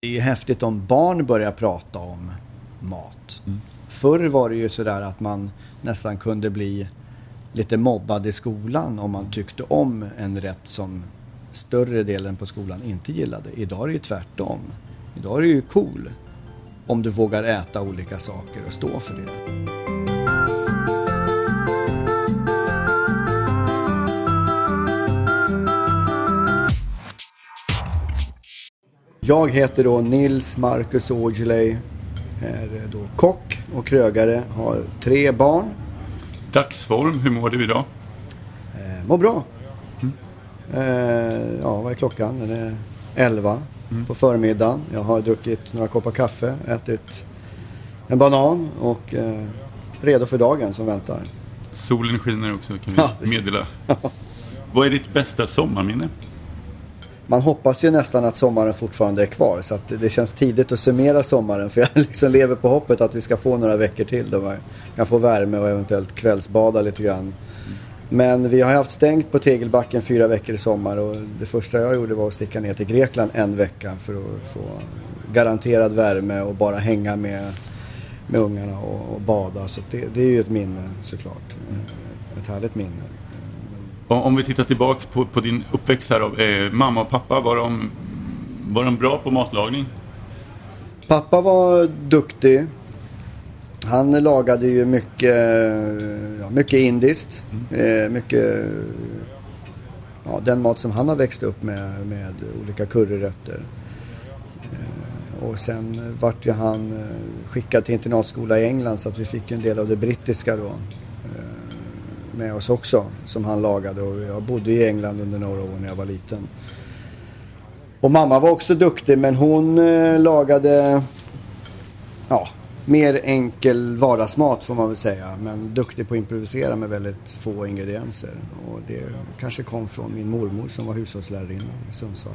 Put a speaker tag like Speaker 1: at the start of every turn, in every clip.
Speaker 1: Det är häftigt om barn börjar prata om mat. Mm. Förr var det ju sådär att man nästan kunde bli lite mobbad i skolan om man tyckte om en rätt som större delen på skolan inte gillade. Idag är det ju tvärtom. Idag är det ju cool om du vågar äta olika saker och stå för det. Jag heter då Nils Marcus Aujalay, är då kock och krögare, har tre barn.
Speaker 2: Dagsform, hur mår du idag?
Speaker 1: Eh, mår bra. Mm. Eh, ja, vad är klockan? Den är 11 mm. på förmiddagen. Jag har druckit några koppar kaffe, ätit en banan och eh, redo för dagen som väntar.
Speaker 2: Solen skiner också kan vi meddela. Vad är ditt bästa sommarminne?
Speaker 1: Man hoppas ju nästan att sommaren fortfarande är kvar. Så att det känns tidigt att summera sommaren. För jag liksom lever på hoppet att vi ska få några veckor till då man kan få värme och eventuellt kvällsbada lite grann. Men vi har haft stängt på Tegelbacken fyra veckor i sommar och det första jag gjorde var att sticka ner till Grekland en vecka för att få garanterad värme och bara hänga med, med ungarna och, och bada. Så det, det är ju ett minne såklart. Ett härligt minne.
Speaker 2: Om vi tittar tillbaks på, på din uppväxt här då. Eh, mamma och pappa, var de, var de bra på matlagning?
Speaker 1: Pappa var duktig. Han lagade ju mycket, ja, mycket indiskt. Mm. Eh, mycket, ja, den mat som han har växt upp med, med olika curryrätter. Eh, och sen vart ju han eh, skickad till internatskola i England så att vi fick en del av det brittiska då med oss också som han lagade och jag bodde i England under några år när jag var liten. Och mamma var också duktig men hon eh, lagade ja, mer enkel vardagsmat får man väl säga. Men duktig på att improvisera med väldigt få ingredienser. Och det kanske kom från min mormor som var hushållslärarinna i Sundsvall.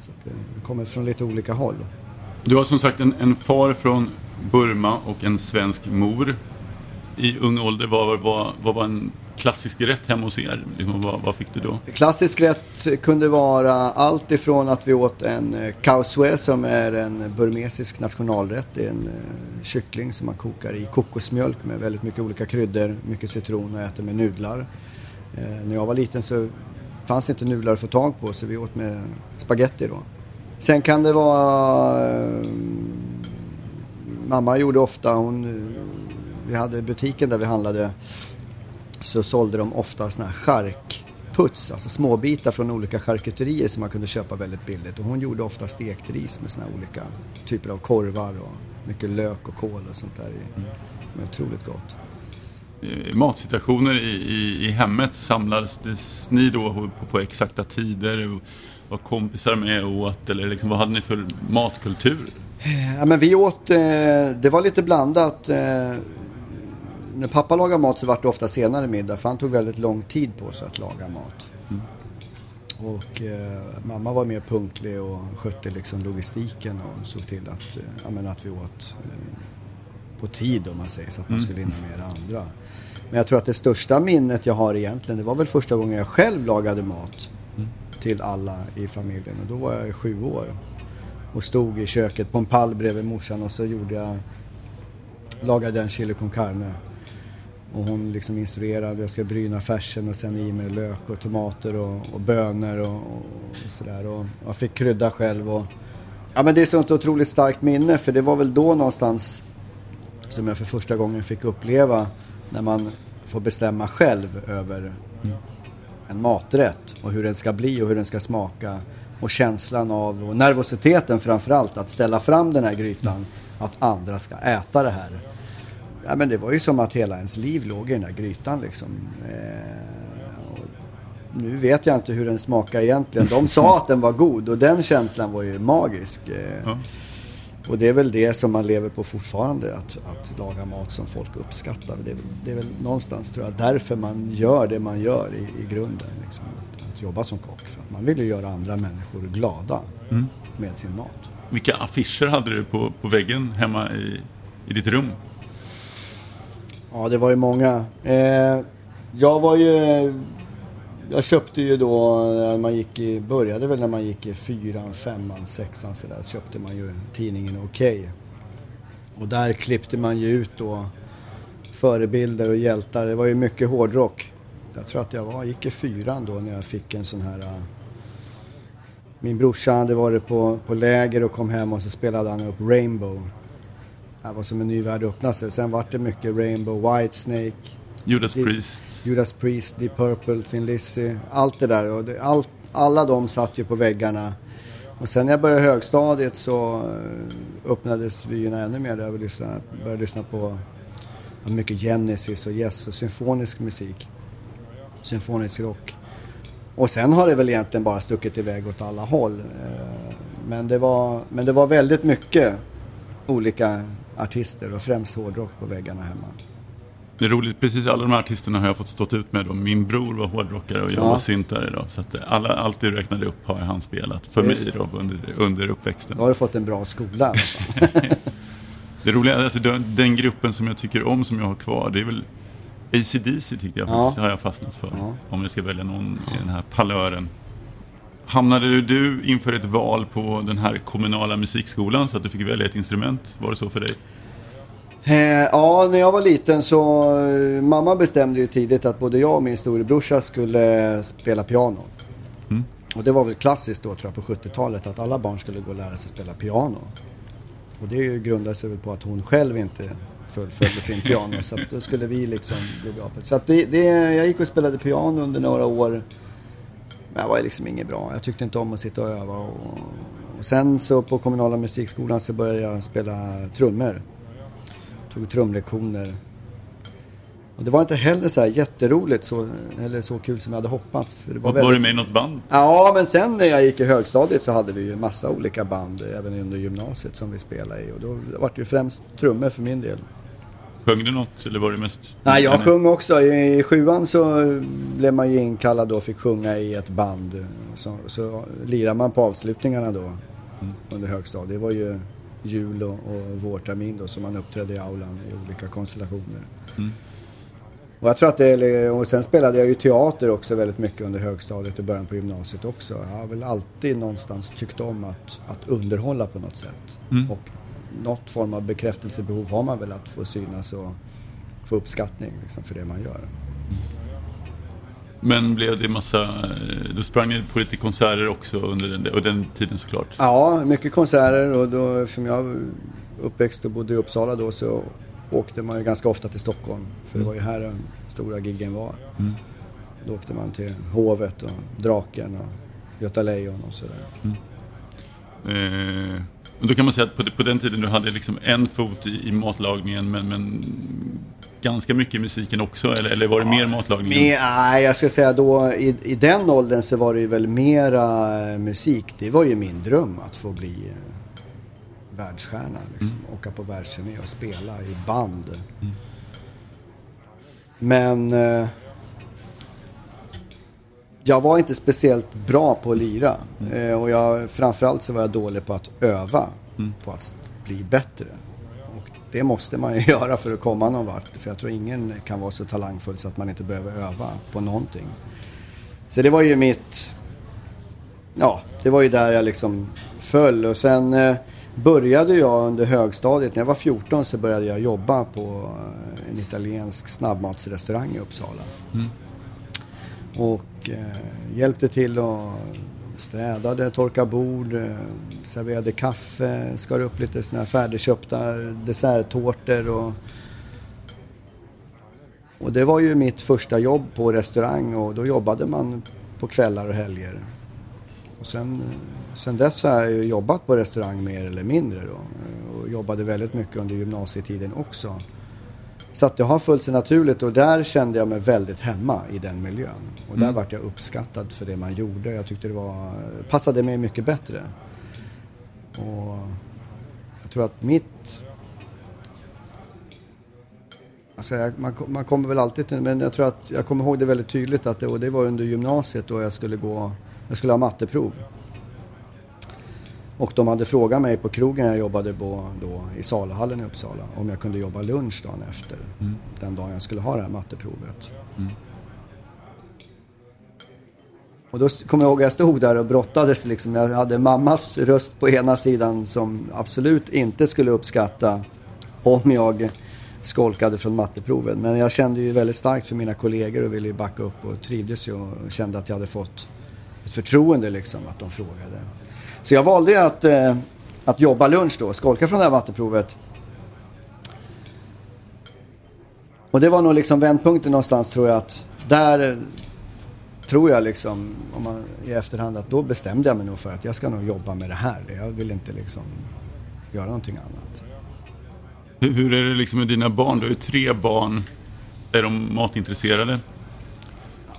Speaker 1: Så eh, det kommer från lite olika håll.
Speaker 2: Du har som sagt en, en far från Burma och en svensk mor i ung ålder, vad, vad, vad var en klassisk rätt hemma hos er? Liksom, vad, vad, fick du då?
Speaker 1: Klassisk rätt kunde vara allt ifrån att vi åt en eh, kausue som är en burmesisk nationalrätt. Det är en eh, kyckling som man kokar i kokosmjölk med väldigt mycket olika kryddor, mycket citron och äter med nudlar. Eh, när jag var liten så fanns inte nudlar att få tag på så vi åt med spaghetti då. Sen kan det vara... Eh, mamma gjorde ofta, hon vi hade butiken där vi handlade så sålde de ofta såna här charkputs, alltså småbitar från olika charkuterier som man kunde köpa väldigt billigt. Och hon gjorde ofta stekt ris med såna här olika typer av korvar och mycket lök och kål och sånt där. Mm. Men otroligt gott.
Speaker 2: Matsituationer i, i, i hemmet samlades ni då på, på exakta tider? Var kompisar med och åt? Eller liksom, vad hade ni för matkultur?
Speaker 1: Ja, men vi åt, eh, det var lite blandat. När pappa lagade mat så var det ofta senare middag för han tog väldigt lång tid på sig att laga mat. Mm. Och eh, mamma var mer punktlig och skötte liksom logistiken och såg till att, eh, ja, att vi åt eh, på tid om man säger så att man mm. skulle hinna med det andra. Men jag tror att det största minnet jag har egentligen det var väl första gången jag själv lagade mat mm. till alla i familjen och då var jag sju år. Och stod i köket på en pall bredvid morsan och så gjorde jag lagade en chili con carne och hon liksom instruerade, jag ska bryna färsen och sen i med lök och tomater och, och bönor och, och, och sådär. Och jag fick krydda själv och... Ja men det är så ett otroligt starkt minne för det var väl då någonstans som jag för första gången fick uppleva när man får bestämma själv över mm. en maträtt och hur den ska bli och hur den ska smaka. Och känslan av, och nervositeten framförallt, att ställa fram den här grytan, att andra ska äta det här. Ja, men det var ju som att hela ens liv låg i den där grytan liksom. Eh, nu vet jag inte hur den smakar egentligen. De sa att den var god och den känslan var ju magisk. Eh, ja. Och det är väl det som man lever på fortfarande, att, att laga mat som folk uppskattar. Det är, det är väl någonstans tror jag därför man gör det man gör i, i grunden. Liksom, att, att, jobba som kock. För att man vill ju göra andra människor glada mm. med sin mat.
Speaker 2: Vilka affischer hade du på, på väggen hemma i, i ditt rum?
Speaker 1: Ja, det var ju många. Eh, jag var ju jag köpte ju då, när man gick i, började väl när man gick i fyran, femman, sexan sådär, köpte man ju tidningen Okej. Okay. Och där klippte man ju ut då förebilder och hjältar. Det var ju mycket hårdrock. Jag tror att jag var, gick i fyran då när jag fick en sån här... Uh, min brorsa hade varit på, på läger och kom hem och så spelade han upp Rainbow. Det var som en ny värld öppnade sig. Sen var det mycket Rainbow, Whitesnake.
Speaker 2: Judas Priest.
Speaker 1: Judas Priest, Deep Purple, Thin Lizzy. Allt det där. Och det, all, alla de satt ju på väggarna. Och sen när jag började högstadiet så eh, öppnades vyerna ännu mer. Jag började lyssna på mycket Genesis och Yes och symfonisk musik. Symfonisk rock. Och sen har det väl egentligen bara stuckit iväg åt alla håll. Eh, men det var, men det var väldigt mycket olika artister och främst hårdrock på väggarna hemma.
Speaker 2: Det är roligt, precis alla de här artisterna har jag fått stått ut med. Då. Min bror var hårdrockare och jag ja. var syntare. Då. Så att alla, allt du räknade upp har han spelat för Just. mig då, under, under uppväxten.
Speaker 1: Då har du fått en bra skola.
Speaker 2: det roliga är att den, den, gruppen som jag tycker om, som jag har kvar, det är väl ACDC tycker jag ja. har jag fastnat för. Ja. Om jag ska välja någon i den här palören. Hamnade du inför ett val på den här kommunala musikskolan så att du fick välja ett instrument? Var det så för dig?
Speaker 1: Eh, ja, när jag var liten så... Eh, mamma bestämde ju tidigt att både jag och min storebrorsa skulle spela piano. Mm. Och det var väl klassiskt då tror jag på 70-talet att alla barn skulle gå och lära sig spela piano. Och det grundade sig väl på att hon själv inte fullföljde sin piano. så att då skulle vi liksom bli bra på det. Så att det, det, jag gick och spelade piano under några år. Men jag var liksom inget bra. Jag tyckte inte om att sitta och öva. Och, och sen så på kommunala musikskolan så började jag spela trummor tog trumlektioner. Och det var inte heller så här jätteroligt så, eller så kul som jag hade hoppats.
Speaker 2: För det var, var väldigt... du med i något band?
Speaker 1: Ja, men sen när jag gick i högstadiet så hade vi ju massa olika band även under gymnasiet som vi spelade i. Och då var det ju främst trummor för min del.
Speaker 2: Sjöng du något eller var det mest?
Speaker 1: Nej, jag sjöng också. I sjuan så blev man ju inkallad då och fick sjunga i ett band. Så, så lirade man på avslutningarna då mm. under högstadiet. Det var ju jul och, och vårtermin då som man uppträdde i aulan i olika konstellationer. Mm. Och jag tror att det, och sen spelade jag ju teater också väldigt mycket under högstadiet och början på gymnasiet också. Jag har väl alltid någonstans tyckt om att, att underhålla på något sätt. Mm. Och något form av bekräftelsebehov har man väl att få synas och få uppskattning liksom, för det man gör.
Speaker 2: Men blev det massa, eh, du sprang ni på lite konserter också under den, och den tiden såklart?
Speaker 1: Ja, mycket konserter och då, eftersom jag uppväxt och bodde i Uppsala då så åkte man ju ganska ofta till Stockholm. För det var ju här de stora giggen var. Mm. Då åkte man till Hovet och Draken och Göta Lejon och sådär. Mm.
Speaker 2: Eh, och då kan man säga att på, på den tiden du hade liksom en fot i, i matlagningen men, men ganska mycket i musiken också? Eller, eller var det ja, mer matlagning?
Speaker 1: nej, jag ska säga då i, i den åldern så var det ju väl mera musik. Det var ju min dröm att få bli eh, världsstjärna. Liksom. Mm. Åka på världsturné och spela i band. Mm. Men eh, jag var inte speciellt bra på att lira. Mm. Och jag, framförallt så var jag dålig på att öva. Mm. På att bli bättre det måste man ju göra för att komma någon vart. För jag tror ingen kan vara så talangfull så att man inte behöver öva på någonting. Så det var ju mitt... Ja, det var ju där jag liksom föll. Och sen eh, började jag under högstadiet. När jag var 14 så började jag jobba på eh, en italiensk snabbmatsrestaurang i Uppsala. Mm. Och eh, hjälpte till att städade, torkade bord, eh, serverade kaffe, skar upp lite såna här färdigköpta desserttårtor och och det var ju mitt första jobb på restaurang och då jobbade man på kvällar och helger. Och sen, eh, sen dess har jag ju jobbat på restaurang mer eller mindre då. Eh, och jobbade väldigt mycket under gymnasietiden också. Så att det har följt sig naturligt och där kände jag mig väldigt hemma i den miljön. Och där mm. vart jag uppskattad för det man gjorde. Jag tyckte det var, passade mig mycket bättre. Och jag tror att mitt... Alltså jag, man, man kommer väl alltid till, men jag tror att jag kommer ihåg det väldigt tydligt att det, och det var under gymnasiet då jag skulle gå, jag skulle ha matteprov. Och de hade frågat mig på krogen jag jobbade på då i Salahallen i Uppsala om jag kunde jobba lunch dagen efter. Mm. Den dagen jag skulle ha det här matteprovet. Mm. Och då kommer jag ihåg att jag stod där och brottades liksom. Jag hade mammas röst på ena sidan som absolut inte skulle uppskatta om jag skolkade från matteproven. Men jag kände ju väldigt starkt för mina kollegor och ville ju backa upp och trivdes ju och kände att jag hade fått ett förtroende liksom att de frågade. Så jag valde att, eh, att jobba lunch då, skolka från det här matteprovet. Och det var nog liksom vändpunkten någonstans tror jag att där tror jag liksom, om man, i efterhand, att då bestämde jag mig nog för att jag ska nog jobba med det här. Jag vill inte liksom göra någonting annat.
Speaker 2: Hur är det liksom med dina barn? Du har ju tre barn. Är de matintresserade?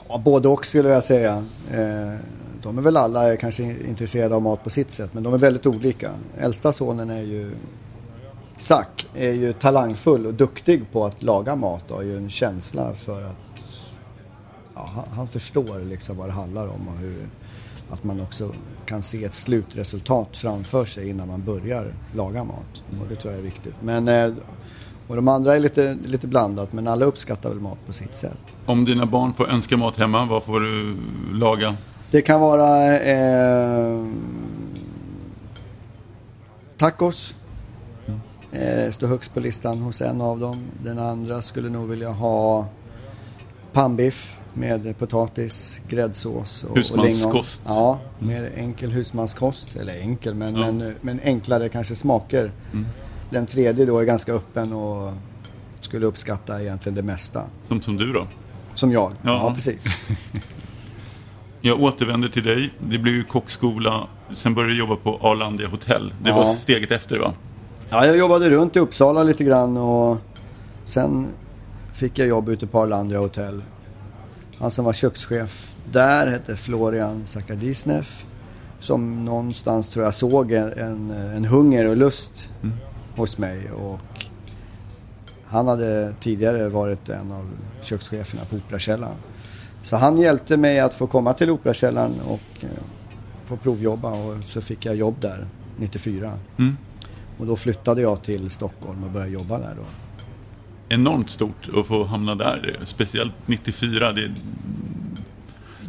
Speaker 1: Ja, både och skulle jag säga. Eh, de är väl alla kanske intresserade av mat på sitt sätt, men de är väldigt olika. Äldsta sonen är ju Zack är ju talangfull och duktig på att laga mat och har ju en känsla för att ja, han förstår liksom vad det handlar om och hur, att man också kan se ett slutresultat framför sig innan man börjar laga mat. Och det tror jag är viktigt. Men, eh, och de andra är lite, lite blandat, men alla uppskattar väl mat på sitt sätt.
Speaker 2: Om dina barn får önska mat hemma, vad får du laga?
Speaker 1: Det kan vara eh, tacos. Eh, står högst på listan hos en av dem. Den andra skulle nog vilja ha pannbiff med potatis, gräddsås och, och lingon. Ja, mer enkel husmanskost. Eller enkel, men, ja. men, men, enklare kanske smaker. Mm. Den tredje då är ganska öppen och skulle uppskatta egentligen det mesta.
Speaker 2: Som, som du då?
Speaker 1: Som jag, ja, ja precis.
Speaker 2: jag återvänder till dig. Det blev ju kockskola. Sen började du jobba på Arlandia hotell. Det ja. var steget efter va?
Speaker 1: Ja, jag jobbade runt i Uppsala lite grann och sen fick jag jobb ute på Arlandia hotell han som var kökschef där hette Florian Sakardisnev. Som någonstans tror jag såg en, en hunger och lust mm. hos mig. Och han hade tidigare varit en av kökscheferna på Operakällaren. Så han hjälpte mig att få komma till Operakällaren och eh, få provjobba och så fick jag jobb där 94. Mm. Och då flyttade jag till Stockholm och började jobba där då
Speaker 2: enormt stort att få hamna där. Speciellt 94. Det,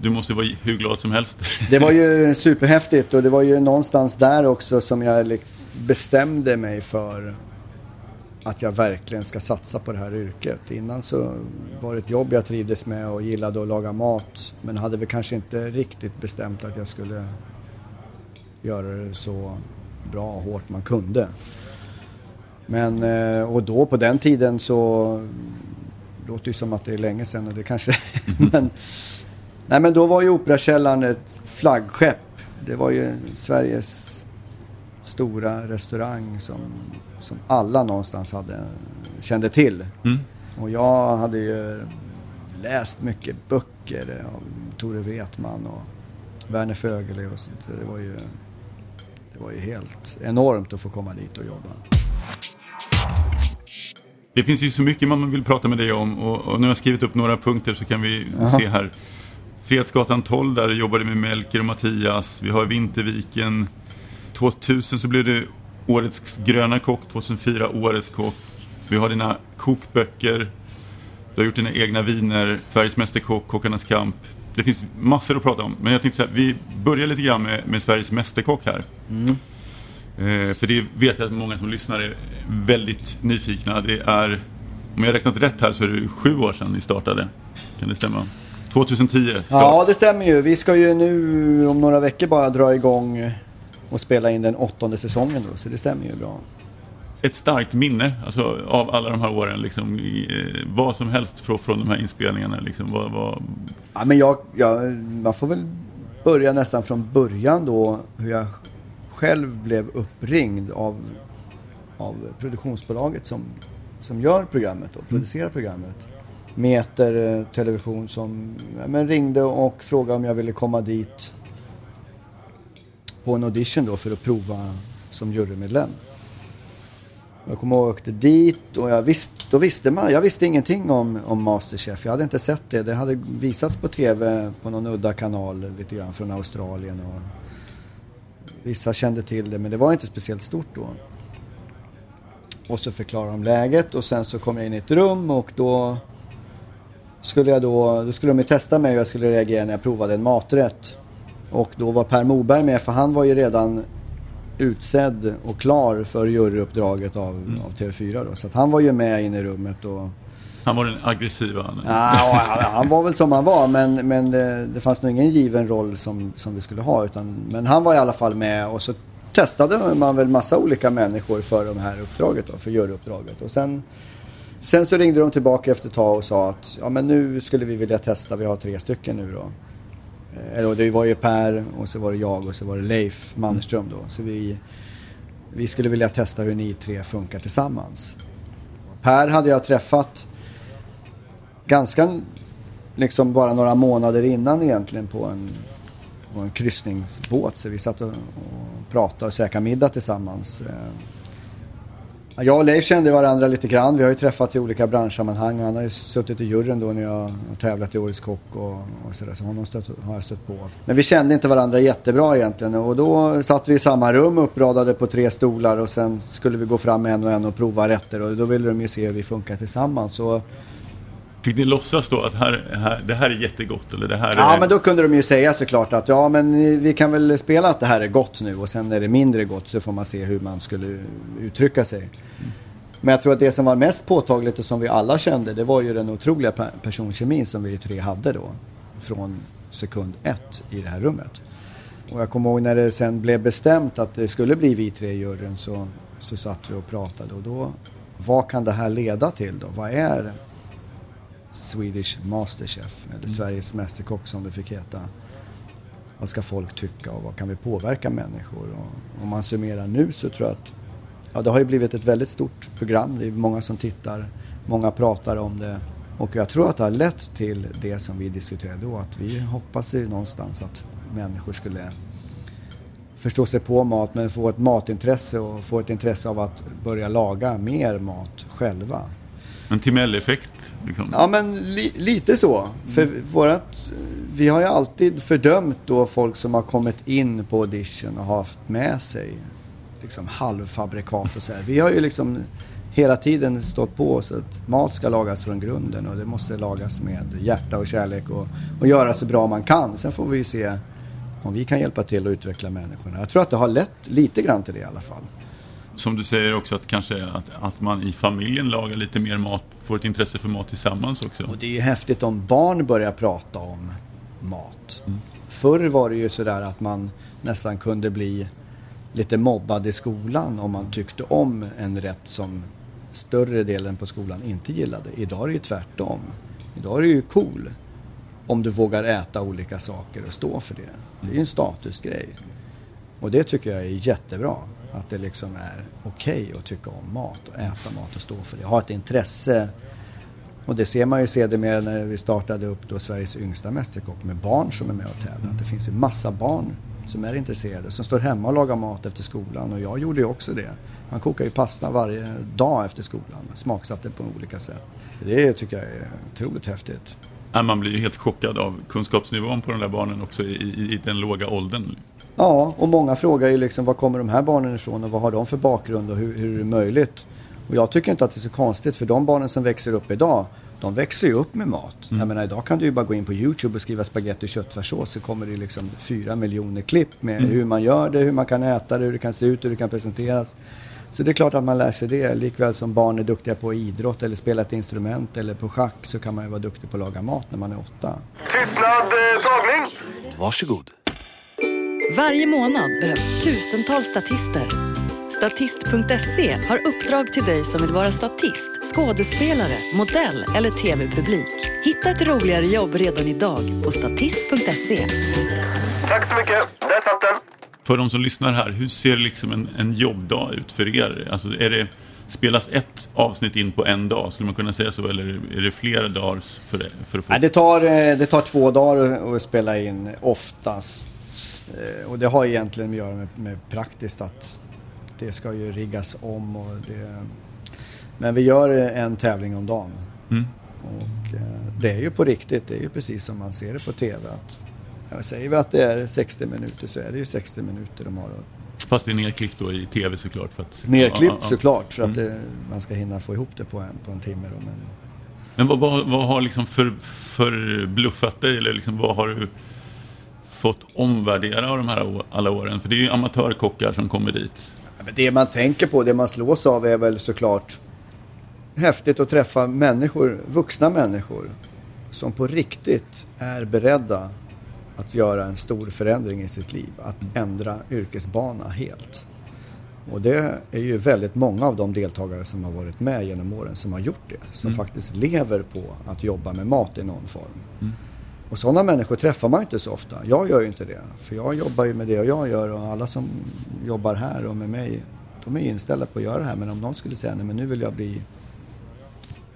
Speaker 2: du måste vara hur glad som helst.
Speaker 1: Det var ju superhäftigt och det var ju någonstans där också som jag bestämde mig för att jag verkligen ska satsa på det här yrket. Innan så var det ett jobb jag trivdes med och gillade att laga mat. Men hade väl kanske inte riktigt bestämt att jag skulle göra det så bra och hårt man kunde. Men, eh, och då på den tiden så, det låter ju som att det är länge sedan och det kanske men, Nej men då var ju Operakällaren ett flaggskepp. Det var ju Sveriges stora restaurang som, som alla någonstans hade, kände till. Mm. Och jag hade ju läst mycket böcker av Tore Wretman och Werner Fögele och sånt. Det var ju, det var ju helt enormt att få komma dit och jobba.
Speaker 2: Det finns ju så mycket man vill prata med dig om och, och nu har jag skrivit upp några punkter så kan vi Aha. se här. Fredsgatan 12, där jobbade med Melker och Mattias. Vi har Vinterviken. 2000 så blev det Årets gröna kock, 2004 Årets kock. Vi har dina kokböcker. Du har gjort dina egna viner, Sveriges Mästerkock, Kockarnas kamp. Det finns massor att prata om. Men jag tänkte så här, vi börjar lite grann med, med Sveriges Mästerkock här. Mm. Eh, för det vet jag att många som lyssnar är väldigt nyfikna. Det är, om jag har räknat rätt här så är det sju år sedan ni startade. Kan det stämma? 2010 start.
Speaker 1: Ja, det stämmer ju. Vi ska ju nu om några veckor bara dra igång och spela in den åttonde säsongen då, så det stämmer ju bra.
Speaker 2: Ett starkt minne alltså, av alla de här åren, liksom, eh, vad som helst från, från de här inspelningarna. Liksom, vad, vad...
Speaker 1: Ja, men jag, jag, man får väl börja nästan från början då, hur jag själv blev uppringd av, av produktionsbolaget som, som gör programmet och producerar programmet. Meter eh, Television som men ringde och frågade om jag ville komma dit på en audition då för att prova som jurymedlem. Jag kommer ihåg att jag åkte dit och jag visste, då visste man, jag visste ingenting om, om Masterchef. Jag hade inte sett det. Det hade visats på TV på någon udda kanal lite grann från Australien och Vissa kände till det men det var inte speciellt stort då. Och så förklarade de läget och sen så kom jag in i ett rum och då skulle jag då, då skulle de ju testa mig hur jag skulle reagera när jag provade en maträtt. Och då var Per Moberg med för han var ju redan utsedd och klar för juryuppdraget av, mm. av TV4 då. Så att han var ju med inne i rummet och
Speaker 2: han var den aggressiva?
Speaker 1: Ja, han, han var väl som han var men, men det, det fanns nog ingen given roll som, som vi skulle ha. Utan, men han var i alla fall med och så testade man väl massa olika människor för det här uppdraget då, för juryuppdraget. Och sen, sen så ringde de tillbaka efter ett tag och sa att ja men nu skulle vi vilja testa, vi har tre stycken nu då. Eh, Eller det var ju Per och så var det jag och så var det Leif Mannerström då. Så vi, vi skulle vilja testa hur ni tre funkar tillsammans. Per hade jag träffat ganska, liksom bara några månader innan egentligen på en, på en kryssningsbåt. Så vi satt och, och pratade och käkade middag tillsammans. Eh, jag och Leif kände varandra lite grann. Vi har ju träffats i olika branschsammanhang. Han har ju suttit i juryn då när jag har tävlat i Årets Kock och, och sådär. Så honom stött, har jag stött på. Men vi kände inte varandra jättebra egentligen. Och då satt vi i samma rum uppradade på tre stolar och sen skulle vi gå fram en och en och prova rätter. Och då ville de ju se hur vi funkar tillsammans. Så
Speaker 2: Fick ni låtsas då att här, här, det här är jättegott? Eller det här
Speaker 1: ja,
Speaker 2: är...
Speaker 1: men då kunde de ju säga såklart att ja, men vi kan väl spela att det här är gott nu och sen är det mindre gott så får man se hur man skulle uttrycka sig. Men jag tror att det som var mest påtagligt och som vi alla kände det var ju den otroliga personkemin som vi tre hade då. Från sekund ett i det här rummet. Och jag kommer ihåg när det sen blev bestämt att det skulle bli vi tre i juryn så, så satt vi och pratade och då vad kan det här leda till då? Vad är Swedish Masterchef, eller mm. Sveriges Mästerkock som det fick heta. Vad ska folk tycka och vad kan vi påverka människor? Och om man summerar nu så tror jag att ja, det har ju blivit ett väldigt stort program. Det är många som tittar, många pratar om det. Och jag tror att det har lett till det som vi diskuterade då, att vi hoppas ju någonstans att människor skulle förstå sig på mat men få ett matintresse och få ett intresse av att börja laga mer mat själva.
Speaker 2: En Timell-effekt? Liksom.
Speaker 1: Ja, men li lite så. För vårat, vi har ju alltid fördömt då folk som har kommit in på audition och haft med sig liksom halvfabrikat och så här. Vi har ju liksom hela tiden stått på oss att mat ska lagas från grunden och det måste lagas med hjärta och kärlek och, och göra så bra man kan. Sen får vi ju se om vi kan hjälpa till att utveckla människorna. Jag tror att det har lett lite grann till det i alla fall
Speaker 2: som du säger också att kanske att, att man i familjen lagar lite mer mat, får ett intresse för mat tillsammans också.
Speaker 1: Och det är ju häftigt om barn börjar prata om mat. Mm. Förr var det ju sådär att man nästan kunde bli lite mobbad i skolan om man tyckte om en rätt som större delen på skolan inte gillade. Idag är det ju tvärtom. Idag är det ju cool om du vågar äta olika saker och stå för det. Det är ju en statusgrej. Och det tycker jag är jättebra. Att det liksom är okej okay att tycka om mat och äta mat och stå för det. Ha ett intresse. Och det ser man ju sedermera när vi startade upp då Sveriges yngsta mästerkock med barn som är med och tävlar. Det finns ju massa barn som är intresserade, som står hemma och lagar mat efter skolan. Och jag gjorde ju också det. Man kokar ju pasta varje dag efter skolan. Smaksatte på olika sätt. Det tycker jag är otroligt häftigt.
Speaker 2: Man blir ju helt chockad av kunskapsnivån på de där barnen också i, i, i den låga åldern.
Speaker 1: Ja, och många frågar ju liksom var kommer de här barnen ifrån och vad har de för bakgrund och hur, hur är det möjligt? Och jag tycker inte att det är så konstigt för de barnen som växer upp idag de växer ju upp med mat. Mm. Jag menar idag kan du ju bara gå in på YouTube och skriva spagetti och köttfärssås så kommer det liksom fyra miljoner klipp med mm. hur man gör det, hur man kan äta det, hur det kan se ut, hur det kan presenteras. Så det är klart att man lär sig det. Likväl som barn är duktiga på idrott eller spela ett instrument eller på schack så kan man ju vara duktig på att laga mat när man är åtta.
Speaker 3: Tystnad, eh, tagning!
Speaker 4: Varsågod.
Speaker 5: Varje månad behövs tusentals statister. Statist.se har uppdrag till dig som vill vara statist, skådespelare, modell eller tv-publik. Hitta ett roligare jobb redan idag på statist.se.
Speaker 3: Tack så mycket, där satt den.
Speaker 2: För de som lyssnar här, hur ser liksom en, en jobbdag ut för er? Alltså, är det, spelas ett avsnitt in på en dag? Skulle man kunna säga så? Eller är det flera dagar för, för att få...
Speaker 1: Nej, det, tar, eh, det tar två dagar att spela in oftast. Eh, och det har egentligen att göra med, med praktiskt att det ska ju riggas om och det... Men vi gör en tävling om dagen. Mm. Och eh, det är ju på riktigt, det är ju precis som man ser det på TV. Att, säger vi att det är 60 minuter så är det ju 60 minuter de har
Speaker 2: Fast det är nedklippt då i TV såklart? För att,
Speaker 1: nedklippt ja, såklart för att mm. det, man ska hinna få ihop det på en, på en timme. Då, men,
Speaker 2: Men vad, vad, vad har liksom för, för bluffat dig? Eller liksom, vad har du fått omvärdera de här alla åren? För det är ju amatörkockar som kommer dit.
Speaker 1: Det man tänker på, det man slås av är väl såklart häftigt att träffa människor, vuxna människor som på riktigt är beredda att göra en stor förändring i sitt liv. Att ändra yrkesbana helt. Och det är ju väldigt många av de deltagare som har varit med genom åren som har gjort det. Som mm. faktiskt lever på att jobba med mat i någon form. Mm. Och sådana människor träffar man inte så ofta. Jag gör ju inte det. För jag jobbar ju med det jag gör och alla som jobbar här och med mig, de är inställda på att göra det här. Men om någon skulle säga, nej men nu vill jag bli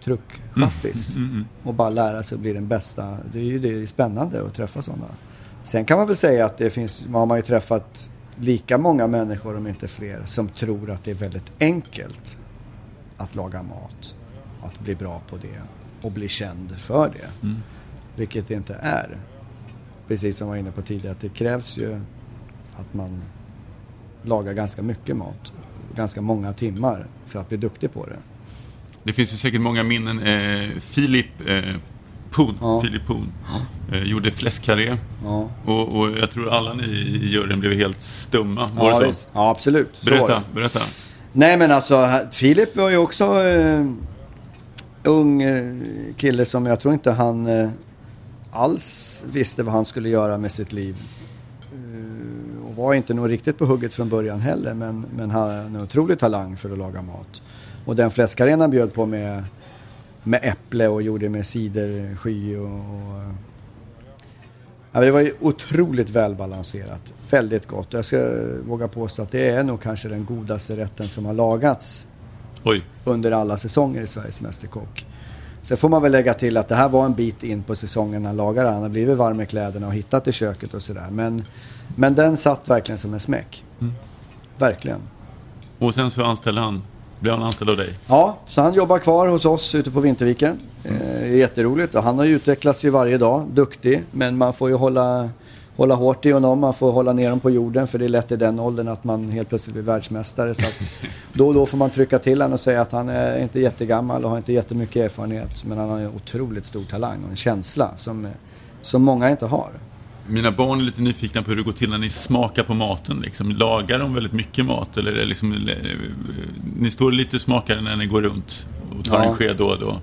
Speaker 1: truckchaffis mm. mm. Mm, och bara lära sig att bli den bästa. Det är ju det är spännande att träffa sådana. Sen kan man väl säga att det finns, man har ju träffat lika många människor, om inte fler, som tror att det är väldigt enkelt att laga mat. Att bli bra på det och bli känd för det. Vilket det inte är. Precis som jag var inne på tidigare, att det krävs ju att man lagar ganska mycket mat. Ganska många timmar för att bli duktig på det.
Speaker 2: Det finns ju säkert många minnen. Eh, Filip eh, Poon, ja. Filip Poon, eh, gjorde fläskkarré. Ja. Och, och, jag tror alla ni i juryn blev helt stumma. Var
Speaker 1: ja,
Speaker 2: det så?
Speaker 1: Ja, absolut.
Speaker 2: Berätta, berätta.
Speaker 1: Nej, men alltså Filip var ju också eh, ung eh, kille som jag tror inte han eh, alls visste vad han skulle göra med sitt liv. Eh, och var inte nog riktigt på hugget från början heller, men, men hade en otrolig talang för att laga mat. Och den fläskkarrén han bjöd på med, med äpple och gjorde med cidersky och, och ja, det var ju otroligt välbalanserat. Väldigt gott. Jag ska våga påstå att det är nog kanske den godaste rätten som har lagats
Speaker 2: Oj.
Speaker 1: under alla säsonger i Sveriges Mästerkock. Sen får man väl lägga till att det här var en bit in på säsongen han lagade. Han har blivit varm i kläderna och hittat i köket och sådär. Men, men den satt verkligen som en smäck. Mm. Verkligen.
Speaker 2: Och sen så anställde han blev han anställd av dig?
Speaker 1: Ja, så han jobbar kvar hos oss ute på Vinterviken. Eh, jätteroligt och han har ju utvecklats ju varje dag, duktig. Men man får ju hålla, hålla hårt i honom, man får hålla ner honom på jorden för det är lätt i den åldern att man helt plötsligt blir världsmästare. Så då och då får man trycka till honom och säga att han är inte jättegammal och har inte jättemycket erfarenhet. Men han har en otroligt stor talang och en känsla som, som många inte har.
Speaker 2: Mina barn är lite nyfikna på hur det går till när ni smakar på maten. Liksom. Lagar de väldigt mycket mat? Eller är liksom, ni står lite och smakar när ni går runt och tar ja. en sked då och då.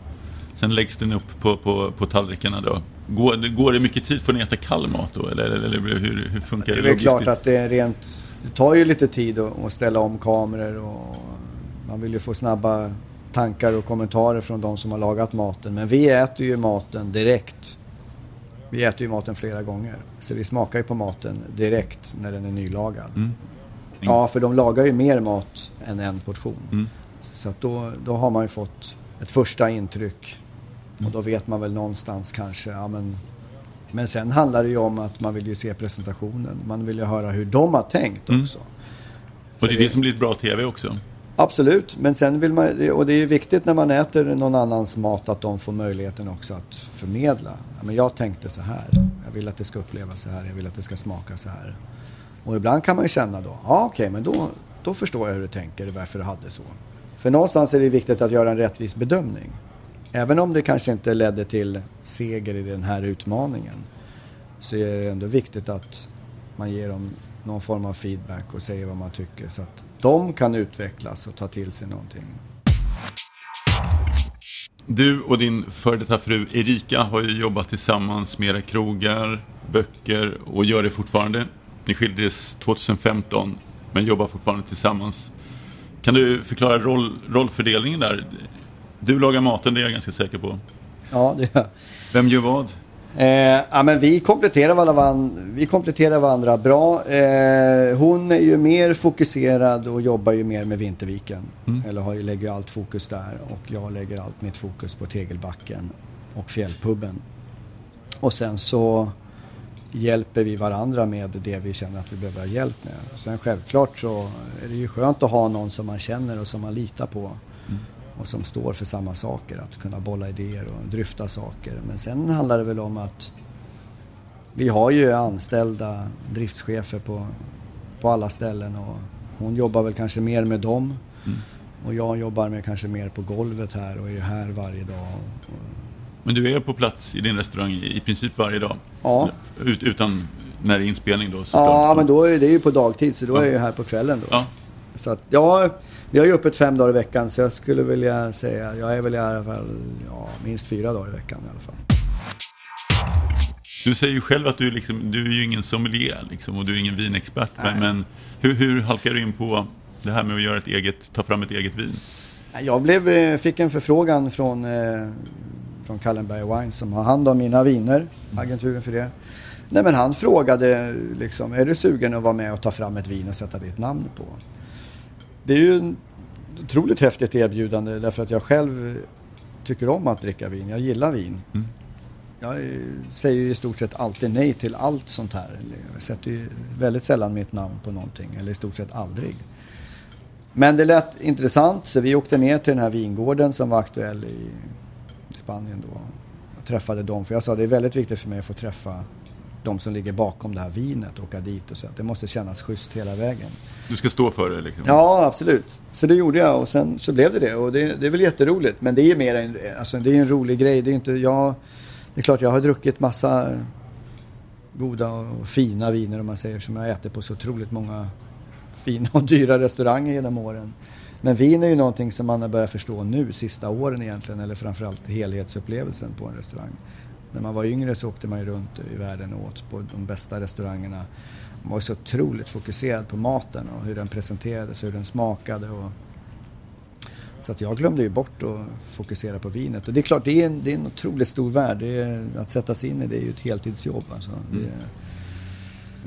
Speaker 2: Sen läggs den upp på, på, på tallrikarna då. Går, går det mycket tid? Får ni äta kall mat då? Eller, eller hur, hur funkar det?
Speaker 1: Det är klart att det är rent... Det tar ju lite tid att, att ställa om kameror och man vill ju få snabba tankar och kommentarer från de som har lagat maten. Men vi äter ju maten direkt vi äter ju maten flera gånger. Så vi smakar ju på maten direkt när den är nylagad. Mm. Ja, för de lagar ju mer mat än en portion. Mm. Så att då, då har man ju fått ett första intryck. Och då vet man väl någonstans kanske, ja men... Men sen handlar det ju om att man vill ju se presentationen. Man vill ju höra hur de har tänkt mm. också.
Speaker 2: Och det är det som blir bra TV också.
Speaker 1: Absolut, men sen vill man, och det är ju viktigt när man äter någon annans mat att de får möjligheten också att förmedla. men jag tänkte så här, jag vill att det ska upplevas så här, jag vill att det ska smaka så här. Och ibland kan man ju känna då, ja okej, okay, men då, då förstår jag hur du tänker, varför du hade så. För någonstans är det viktigt att göra en rättvis bedömning. Även om det kanske inte ledde till seger i den här utmaningen så är det ändå viktigt att man ger dem någon form av feedback och säger vad man tycker så att de kan utvecklas och ta till sig någonting.
Speaker 2: Du och din före detta fru Erika har ju jobbat tillsammans med era krogar, böcker och gör det fortfarande. Ni skildes 2015 men jobbar fortfarande tillsammans. Kan du förklara roll, rollfördelningen där? Du lagar maten, det är jag ganska säker på.
Speaker 1: Ja, det gör jag.
Speaker 2: Vem gör vad?
Speaker 1: Eh, ja, men vi, kompletterar varandra, vi kompletterar varandra bra. Eh, hon är ju mer fokuserad och jobbar ju mer med Vinterviken. Mm. Eller har, lägger allt fokus där. Och jag lägger allt mitt fokus på Tegelbacken och Fjällpubben. Och sen så hjälper vi varandra med det vi känner att vi behöver hjälp med. Sen självklart så är det ju skönt att ha någon som man känner och som man litar på och som står för samma saker. Att kunna bolla idéer och dryfta saker. Men sen handlar det väl om att vi har ju anställda driftschefer på, på alla ställen och hon jobbar väl kanske mer med dem. Mm. Och jag jobbar med kanske mer på golvet här och är här varje dag.
Speaker 2: Men du är på plats i din restaurang i princip varje dag?
Speaker 1: Ja.
Speaker 2: Ut, utan när det är inspelning då?
Speaker 1: Ja, men då är det ju på dagtid så då är jag ju här på kvällen då.
Speaker 2: Ja.
Speaker 1: Så att, ja, vi har ju öppet fem dagar i veckan så jag skulle vilja säga, jag är väl i alla fall ja, minst fyra dagar i veckan i alla fall.
Speaker 2: Du säger ju själv att du, liksom, du är ju ingen sommelier liksom, och du är ingen vinexpert. Men, men hur, hur halkar du in på det här med att göra ett eget, ta fram ett eget vin?
Speaker 1: Jag blev, eh, fick en förfrågan från, eh, från Kallenberg Wines som har hand om mina viner, agenturen för det. Nej men han frågade liksom, är du sugen att vara med och ta fram ett vin och sätta ditt namn på? Det är ju ett otroligt häftigt erbjudande därför att jag själv tycker om att dricka vin. Jag gillar vin.
Speaker 2: Mm.
Speaker 1: Jag säger ju i stort sett alltid nej till allt sånt här. Jag sätter ju väldigt sällan mitt namn på någonting, eller i stort sett aldrig. Men det lät intressant så vi åkte ner till den här vingården som var aktuell i, Spanien då. Jag träffade dem, för jag sa det är väldigt viktigt för mig att få träffa de som ligger bakom det här vinet, åka dit och så. Det måste kännas schysst hela vägen.
Speaker 2: Du ska stå för det liksom?
Speaker 1: Ja, absolut. Så det gjorde jag och sen så blev det det. Och det, det är väl jätteroligt. Men det är mer en, alltså, det är en rolig grej. Det är inte, jag, det är klart jag har druckit massa goda och fina viner om man säger som jag äter på så otroligt många fina och dyra restauranger genom åren. Men vin är ju någonting som man har börjat förstå nu, sista åren egentligen, eller framförallt helhetsupplevelsen på en restaurang. När man var yngre så åkte man ju runt i världen och åt på de bästa restaurangerna. Man var så otroligt fokuserad på maten och hur den presenterades, hur den smakade. Och... Så att jag glömde ju bort att fokusera på vinet. Och det är klart, det är en, det är en otroligt stor värld. Det är, att sätta sig in i det är ju ett heltidsjobb. Alltså. Det är...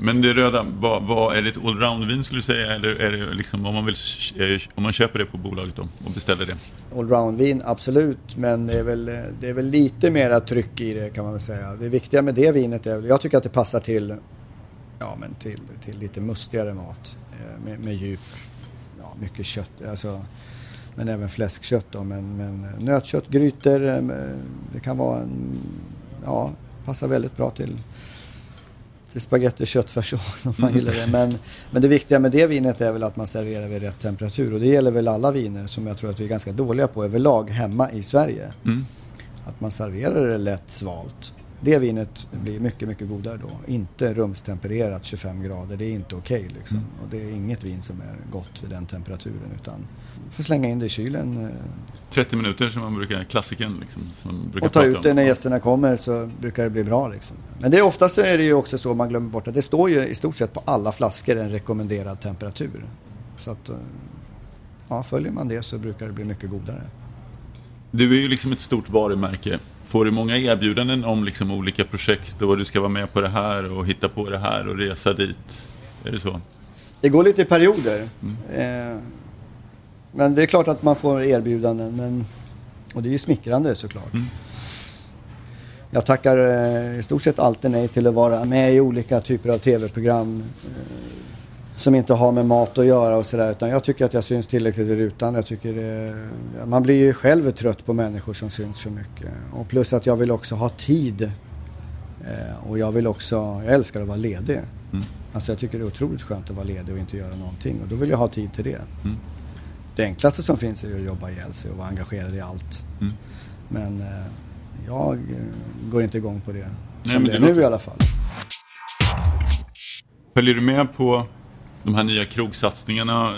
Speaker 2: Men det röda, vad, vad, är det ett allround-vin skulle du säga? Eller är det liksom om man, vill, eh, om man köper det på bolaget då och beställer det?
Speaker 1: Allround-vin, absolut. Men det är, väl, det är väl lite mera tryck i det kan man väl säga. Det viktiga med det vinet är jag tycker att det passar till, ja, men till, till lite mustigare mat. Eh, med, med djup, ja, mycket kött. Alltså, men även fläskkött då. Men, men nötkött, grytor, eh, det kan vara en, ja, passar väldigt bra till till spagetti och köttfärssås om man gillar det. Men, men det viktiga med det vinet är väl att man serverar vid rätt temperatur. Och det gäller väl alla viner som jag tror att vi är ganska dåliga på överlag hemma i Sverige.
Speaker 2: Mm.
Speaker 1: Att man serverar det lätt svalt. Det vinet blir mycket, mycket godare då. Inte rumstempererat 25 grader, det är inte okej okay, liksom.
Speaker 2: Mm.
Speaker 1: Och det är inget vin som är gott vid den temperaturen utan får slänga in det i kylen. eh,
Speaker 2: 30 minuter som man brukar, klassikern liksom. Som man brukar
Speaker 1: och ta ut det när gästerna kommer så brukar det bli bra liksom. Men det är oftast så är det ju också så man glömmer bort att det står ju i stort sett på alla flaskor en rekommenderad temperatur. Så att, eh, ja följer man det så brukar det bli mycket godare.
Speaker 2: Du är ju liksom ett stort varumärke. Får du många erbjudanden om liksom olika projekt och du ska vara med på det här och hitta på det här och resa dit? Är det så?
Speaker 1: Det går lite i perioder. Eh, men det är klart att man får erbjudanden. Men, och det är ju smickrande såklart.
Speaker 2: Mm.
Speaker 1: Jag tackar eh, i stort sett alltid nej till att vara med i olika typer av tv-program. Eh, som inte har med mat att göra och sådär. Utan jag tycker att jag syns tillräckligt i rutan. Jag tycker eh, man blir ju själv trött på människor som syns för mycket. Och plus att jag vill också ha tid. Eh, och jag vill också, jag älskar att vara ledig.
Speaker 2: Mm.
Speaker 1: Alltså jag tycker det är otroligt skönt att vara ledig och inte göra någonting. Och då vill jag ha tid till det.
Speaker 2: Mm.
Speaker 1: Det enklaste som finns är att jobba ihjäl sig och vara engagerad i allt.
Speaker 2: Mm.
Speaker 1: Men eh, jag eh, går inte igång på det.
Speaker 2: Nej,
Speaker 1: som
Speaker 2: men
Speaker 1: det
Speaker 2: det
Speaker 1: är nu
Speaker 2: låter-
Speaker 1: i alla fall.
Speaker 2: Följer du med på de här nya krogsatsningarna?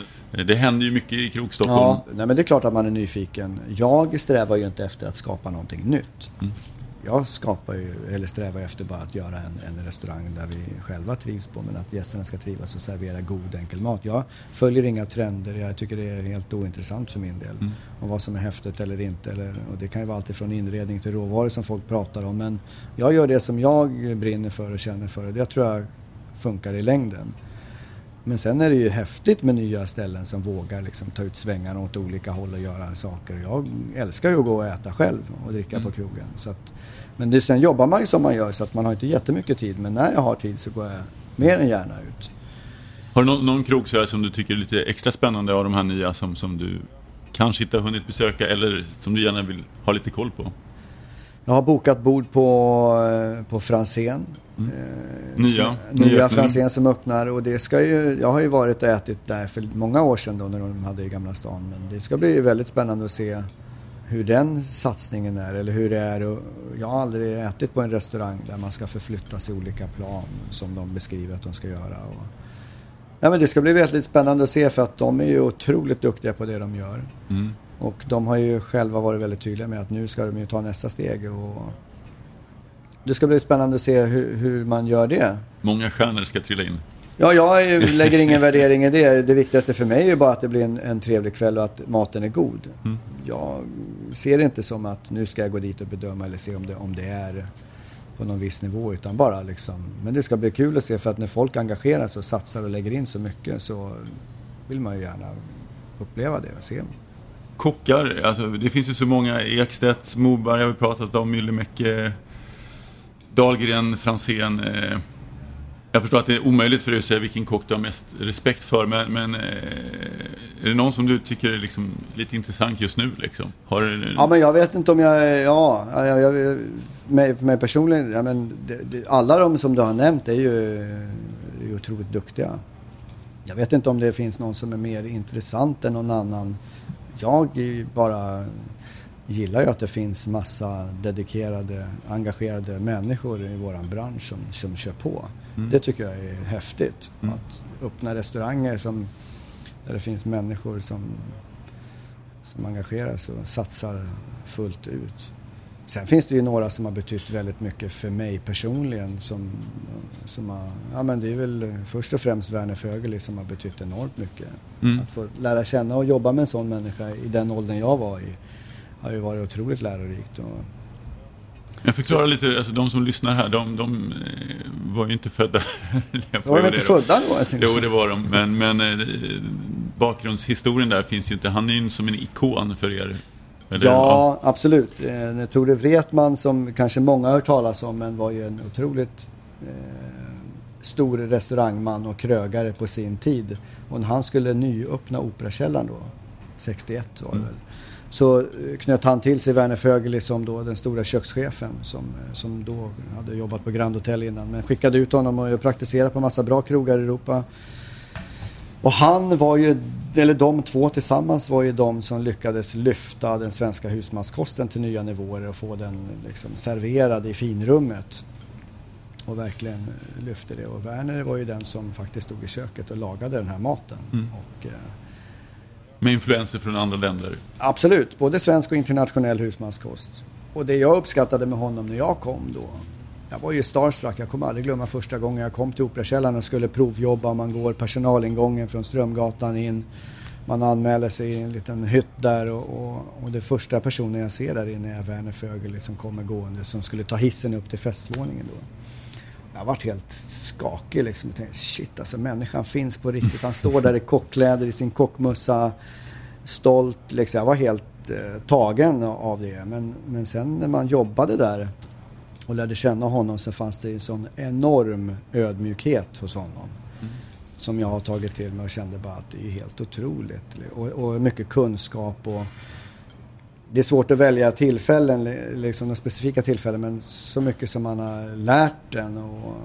Speaker 2: Det händer ju mycket i Krogstockholm.
Speaker 1: Ja, nej, men det är klart att man är nyfiken. Jag strävar ju inte efter att skapa någonting nytt.
Speaker 2: Mm.
Speaker 1: Jag skapar ju, eller strävar efter bara att göra en, en restaurang där vi själva trivs på men att gästerna ska trivas och servera god enkel mat. Jag följer inga trender, jag tycker det är helt ointressant för min del.
Speaker 2: Mm.
Speaker 1: Och vad som är häftigt eller inte. Eller, och det kan ju vara allt från inredning till råvaror som folk pratar om. Men jag gör det som jag brinner för och känner för och det tror jag funkar i längden. Men sen är det ju häftigt med nya ställen som vågar liksom ta ut svängarna åt olika håll och göra saker. Jag älskar ju att gå och äta själv och dricka
Speaker 2: Mm.
Speaker 1: på krogen. Så att, men det, sen jobbar man ju som man gör så att man har inte jättemycket tid. Men när jag har tid så går jag mer än gärna ut.
Speaker 2: Har du någon, någon krog så som du tycker är lite extra spännande av de här nya som, som du kanske inte har hunnit besöka eller som du gärna vill ha lite koll på?
Speaker 1: Jag har bokat bord på, eh, på Franzén.
Speaker 2: Mm.
Speaker 1: Eh,
Speaker 2: Nya.
Speaker 1: Nya
Speaker 2: öppning.
Speaker 1: Franzén som öppnar och det ska ju, jag har ju varit och ätit där för många år sedan då när de hade i Gamla stan. Men det ska bli väldigt spännande att se hur den satsningen är eller hur det är. Jag har aldrig ätit på en restaurang där man ska förflytta sig olika plan som de beskriver att de ska göra. Och, ja, men det ska bli väldigt spännande att se för att de är ju otroligt duktiga på det de gör. Mm. Och de har ju själva varit väldigt tydliga med att nu ska de ju ta nästa steg. Och det ska bli spännande att se hur, hur man gör det.
Speaker 2: Många stjärnor ska trilla in.
Speaker 1: Ja, jag lägger ingen värdering i det. Det viktigaste för mig är bara att det blir en, en trevlig kväll och att maten är god. Mm. Jag ser det inte som att nu ska jag gå dit och bedöma eller se om det, om det är på någon viss nivå utan bara liksom. Men det ska bli kul att se för att när folk engagerar sig och satsar och lägger in så mycket så vill man ju gärna uppleva det och se.
Speaker 2: Kockar, alltså det finns ju så många. Ekstedt, Moberg har vi pratat om, Myllymäki, Dahlgren, Franzén. Eh, jag förstår att det är omöjligt för dig att säga vilken kock du har mest respekt för, men, men eh, är det någon som du tycker är liksom lite intressant just nu? Liksom? Har
Speaker 1: du... Ja, men jag vet inte om jag... Ja, jag, jag, mig, mig personligen, ja, men det, det, alla de som du har nämnt är ju, är ju otroligt duktiga. Jag vet inte om det finns någon som är mer intressant än någon annan. Jag bara gillar ju att det finns massa dedikerade, engagerade människor i våran bransch som, som kör på. Mm. Det tycker jag är häftigt. Mm. Att öppna restauranger som, där det finns människor som, som engagerar sig och satsar fullt ut. Sen finns det ju några som har betytt väldigt mycket för mig personligen. Som, som har, ja men det är väl först och främst Werner Fögeli som har betytt enormt mycket. Mm. Att få lära känna och jobba med en sån människa i den åldern jag var i har ju varit otroligt lärorikt. Och,
Speaker 2: jag förklarar lite, alltså de som lyssnar här, de, de eh, var ju inte födda.
Speaker 1: var de inte födda då? Alltså.
Speaker 2: Jo, det var de. Men, men eh, bakgrundshistorien där finns ju inte. Han är ju som en ikon för er.
Speaker 1: Eller? Ja, absolut. Eh, Tore Wretman, som kanske många har hört talas om, men var ju en otroligt eh, stor restaurangman och krögare på sin tid. Och när han skulle nyöppna Operakällaren då, 61 var det mm. väl, så eh, knöt han till sig Werner Fögeli som då den stora kökschefen som, eh, som då hade jobbat på Grand Hotel innan. Men skickade ut honom och praktiserade på massa bra krogar i Europa. Och han var ju, eller de två tillsammans var ju de som lyckades lyfta den svenska husmanskosten till nya nivåer och få den liksom serverad i finrummet. Och verkligen eh, lyfte det. Och Werner var ju den som faktiskt stod i köket och lagade den här maten. Mm. Och,
Speaker 2: med influenser från andra länder?
Speaker 1: Absolut, både svensk och internationell husmanskost. Och det jag uppskattade med honom när jag kom då, jag var ju starstruck. Jag kommer aldrig glömma första gången jag kom till Operakällaren och skulle provjobba. Man går personalingången från Strömgatan in. Man anmäler sig i en liten hytt där och, och, och det första personen jag ser där inne är Werner Fögel som kommer gående som skulle ta hissen upp till festvåningen då. Jag varit helt skakig liksom. Jag tänkte, shit alltså människan finns på riktigt. Han står där i kockkläder, i sin kockmössa. Stolt liksom. Jag var helt eh, tagen av det. Men, men sen när man jobbade där och lärde känna honom så fanns det en sån enorm ödmjukhet hos honom. Mm. Som jag har tagit till mig och kände bara att det är helt otroligt. Och, och mycket kunskap och det är svårt att välja tillfällen, liksom specifika tillfällen, men så mycket som man har lärt den och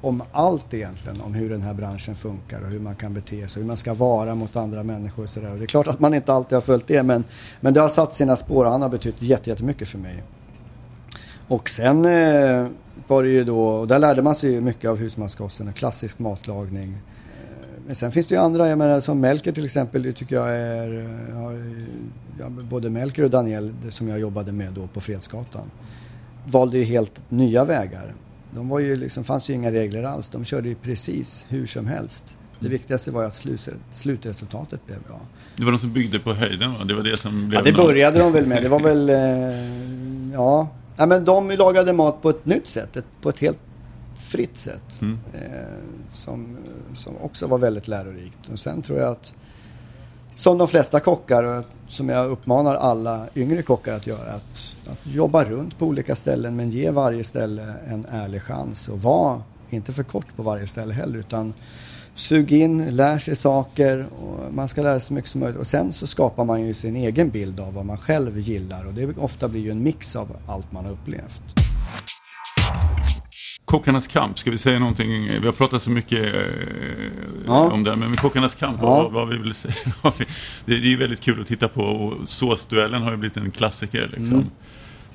Speaker 1: om allt egentligen, om hur den här branschen funkar och hur man kan bete sig, hur man ska vara mot andra människor och sådär. Det är klart att man inte alltid har följt det, men, men det har satt sina spår och han har betytt jättemycket för mig. Och sen eh, var det ju då, och där lärde man sig ju mycket av husmanskosten, klassisk matlagning, men sen finns det ju andra, jag menar som Melker till exempel, det tycker jag är... Ja, både Melker och Daniel som jag jobbade med då på Fredsgatan valde ju helt nya vägar. De var ju liksom, fanns ju inga regler alls. De körde ju precis hur som helst. Det viktigaste var ju att slutresultatet blev bra.
Speaker 2: Det var de som byggde på höjden va? Det var det som blev
Speaker 1: Ja, det började de väl med. Det var väl... Eh, ja. Ja, men de lagade mat på ett nytt sätt. På ett helt fritt sätt. Mm. Eh, som, som också var väldigt lärorikt. Och sen tror jag att som de flesta kockar, och som jag uppmanar alla yngre kockar att göra, att, att jobba runt på olika ställen men ge varje ställe en ärlig chans och var inte för kort på varje ställe heller utan sug in, lär sig saker och man ska lära sig så mycket som möjligt och sen så skapar man ju sin egen bild av vad man själv gillar och det ofta blir ju en mix av allt man har upplevt.
Speaker 2: Kockarnas kamp, ska vi säga någonting? Vi har pratat så mycket eh, ja. om det, men Kockarnas kamp, ja. vad, vad, vi vill säga. det är ju väldigt kul att titta på och såsduellen har ju blivit en klassiker. Liksom. Mm.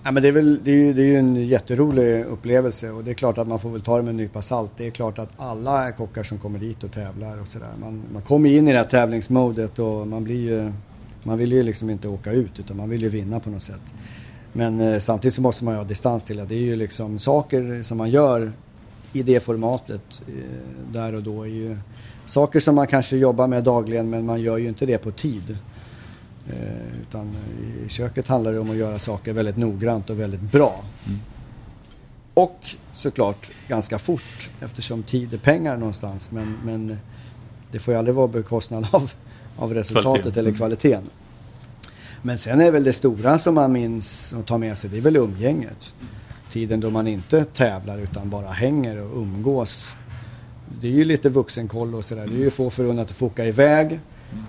Speaker 1: Ja, men det, är väl, det, är ju, det är ju en jätterolig upplevelse och det är klart att man får väl ta det med en nypa salt. Det är klart att alla kockar som kommer dit och tävlar och sådär. Man, man kommer in i det här tävlingsmodet och man blir ju, man vill ju liksom inte åka ut utan man vill ju vinna på något sätt. Men eh, samtidigt så måste man ju ha distans till det. Det är ju liksom saker som man gör i det formatet eh, där och då är ju saker som man kanske jobbar med dagligen men man gör ju inte det på tid. Eh, utan i köket handlar det om att göra saker väldigt noggrant och väldigt bra. Mm. Och såklart ganska fort eftersom tid är pengar någonstans. Men, men det får ju aldrig vara bekostnad av, av resultatet Kvalitet. eller kvaliteten. Men sen är väl det stora som man minns och tar med sig, det är väl umgänget. Tiden då man inte tävlar utan bara hänger och umgås. Det är ju lite vuxenkoll och sådär. Det är ju få förunnat att få åka iväg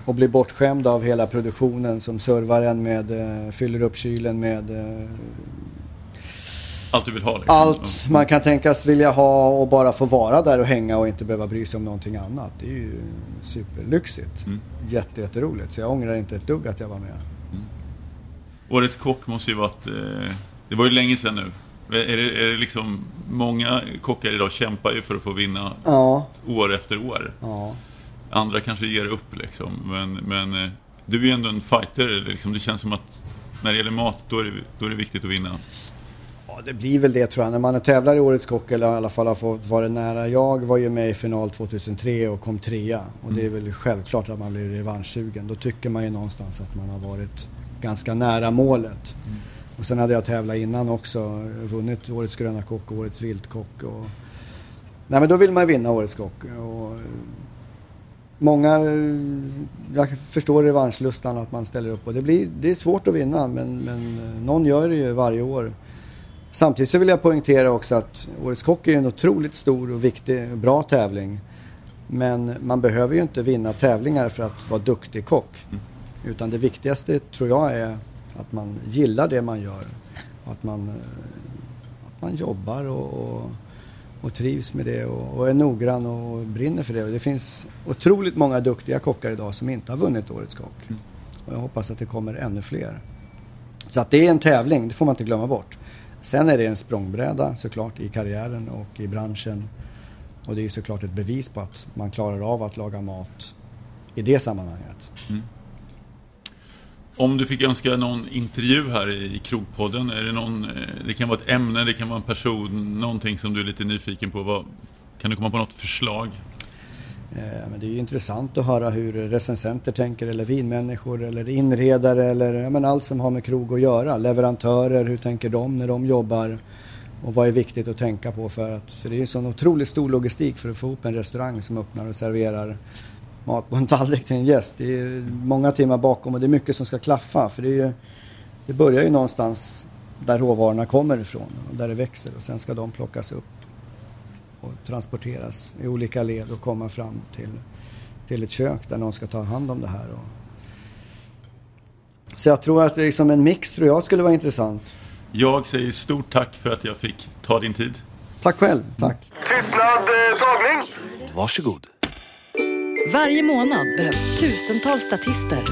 Speaker 1: och bli bortskämd av hela produktionen som servar en med, eh, fyller upp kylen med eh,
Speaker 2: allt du vill ha? Liksom.
Speaker 1: Allt man kan tänkas vilja ha och bara få vara där och hänga och inte behöva bry sig om någonting annat. Det är ju superlyxigt. Mm. Jätte, jätteroligt. Så jag ångrar inte ett dugg att jag var med. Mm.
Speaker 2: Årets kock måste ju varit... Eh, det var ju länge sedan nu. Är det, är det liksom... Många kockar idag kämpar ju för att få vinna ja. år efter år. Ja. Andra kanske ger upp liksom. Men, men eh, du är ju ändå en fighter. Liksom. Det känns som att när det gäller mat, då är det, då är det viktigt att vinna.
Speaker 1: Ja, det blir väl det tror jag. När man tävlar i Årets Kock, eller i alla fall har fått vara nära. Jag var ju med i final 2003 och kom trea. Och det är mm. väl självklart att man blir revanschsugen. Då tycker man ju någonstans att man har varit ganska nära målet. Mm. Och sen hade jag tävlat innan också. Vunnit Årets Gröna Kock och Årets Viltkock. Och... Nej men då vill man vinna Årets Kock. Och många, jag förstår revanschlustan att man ställer upp och det, blir, det är svårt att vinna men, men någon gör det ju varje år. Samtidigt så vill jag poängtera också att Årets Kock är en otroligt stor och viktig och bra tävling. Men man behöver ju inte vinna tävlingar för att vara duktig kock. Mm. Utan det viktigaste tror jag är att man gillar det man gör. Att man, att man jobbar och, och och trivs med det och, och, är noggrann och brinner för det. det finns otroligt många duktiga kockar idag som inte har vunnit Årets Kock. Mm. Och jag hoppas att det kommer ännu fler. Så att det är en tävling, det får man inte glömma bort. Sen är det en språngbräda såklart i karriären och i branschen. Och det är såklart ett bevis på att man klarar av att laga mat i det sammanhanget. Mm.
Speaker 2: Om du fick önska någon intervju här i Krogpodden, är det, någon, eh, det kan vara ett ämne, det kan vara en person, någonting som du är lite nyfiken på. Vad, kan du komma på något förslag?
Speaker 1: Eh, men det är ju intressant att höra hur recensenter tänker, eller vinmänniskor, eller inredare, eller ja, men allt som har med krog att göra. Leverantörer, hur tänker de när de jobbar? Och vad är viktigt att tänka på för att, för det är ju en sån otroligt stor logistik för att få ihop en restaurang som öppnar och serverar mat på en tallrik till en gäst. Det är många timmar bakom och det är mycket som ska klaffa. För det, är ju, det börjar ju någonstans där råvarorna kommer ifrån och där det växer och sen ska de plockas upp och transporteras i olika led och komma fram till, till ett kök där någon ska ta hand om det här. Och... Så jag tror att liksom en mix tror jag skulle vara intressant.
Speaker 2: Jag säger stort tack för att jag fick ta din tid.
Speaker 1: Tack själv, tack.
Speaker 3: Tystnad, eh, tagning.
Speaker 5: Varsågod. Varje månad behövs tusentals statister.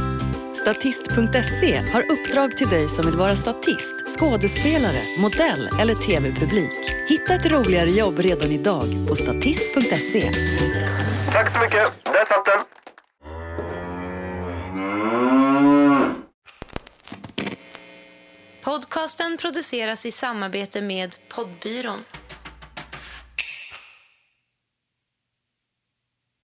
Speaker 5: Statist.se har uppdrag till dig som vill vara statist, skådespelare, modell eller tv-publik. Hitta ett roligare jobb redan idag på statist.se.
Speaker 3: Tack så mycket, där satt den.
Speaker 4: Podcasten produceras i samarbete med Poddbyrån.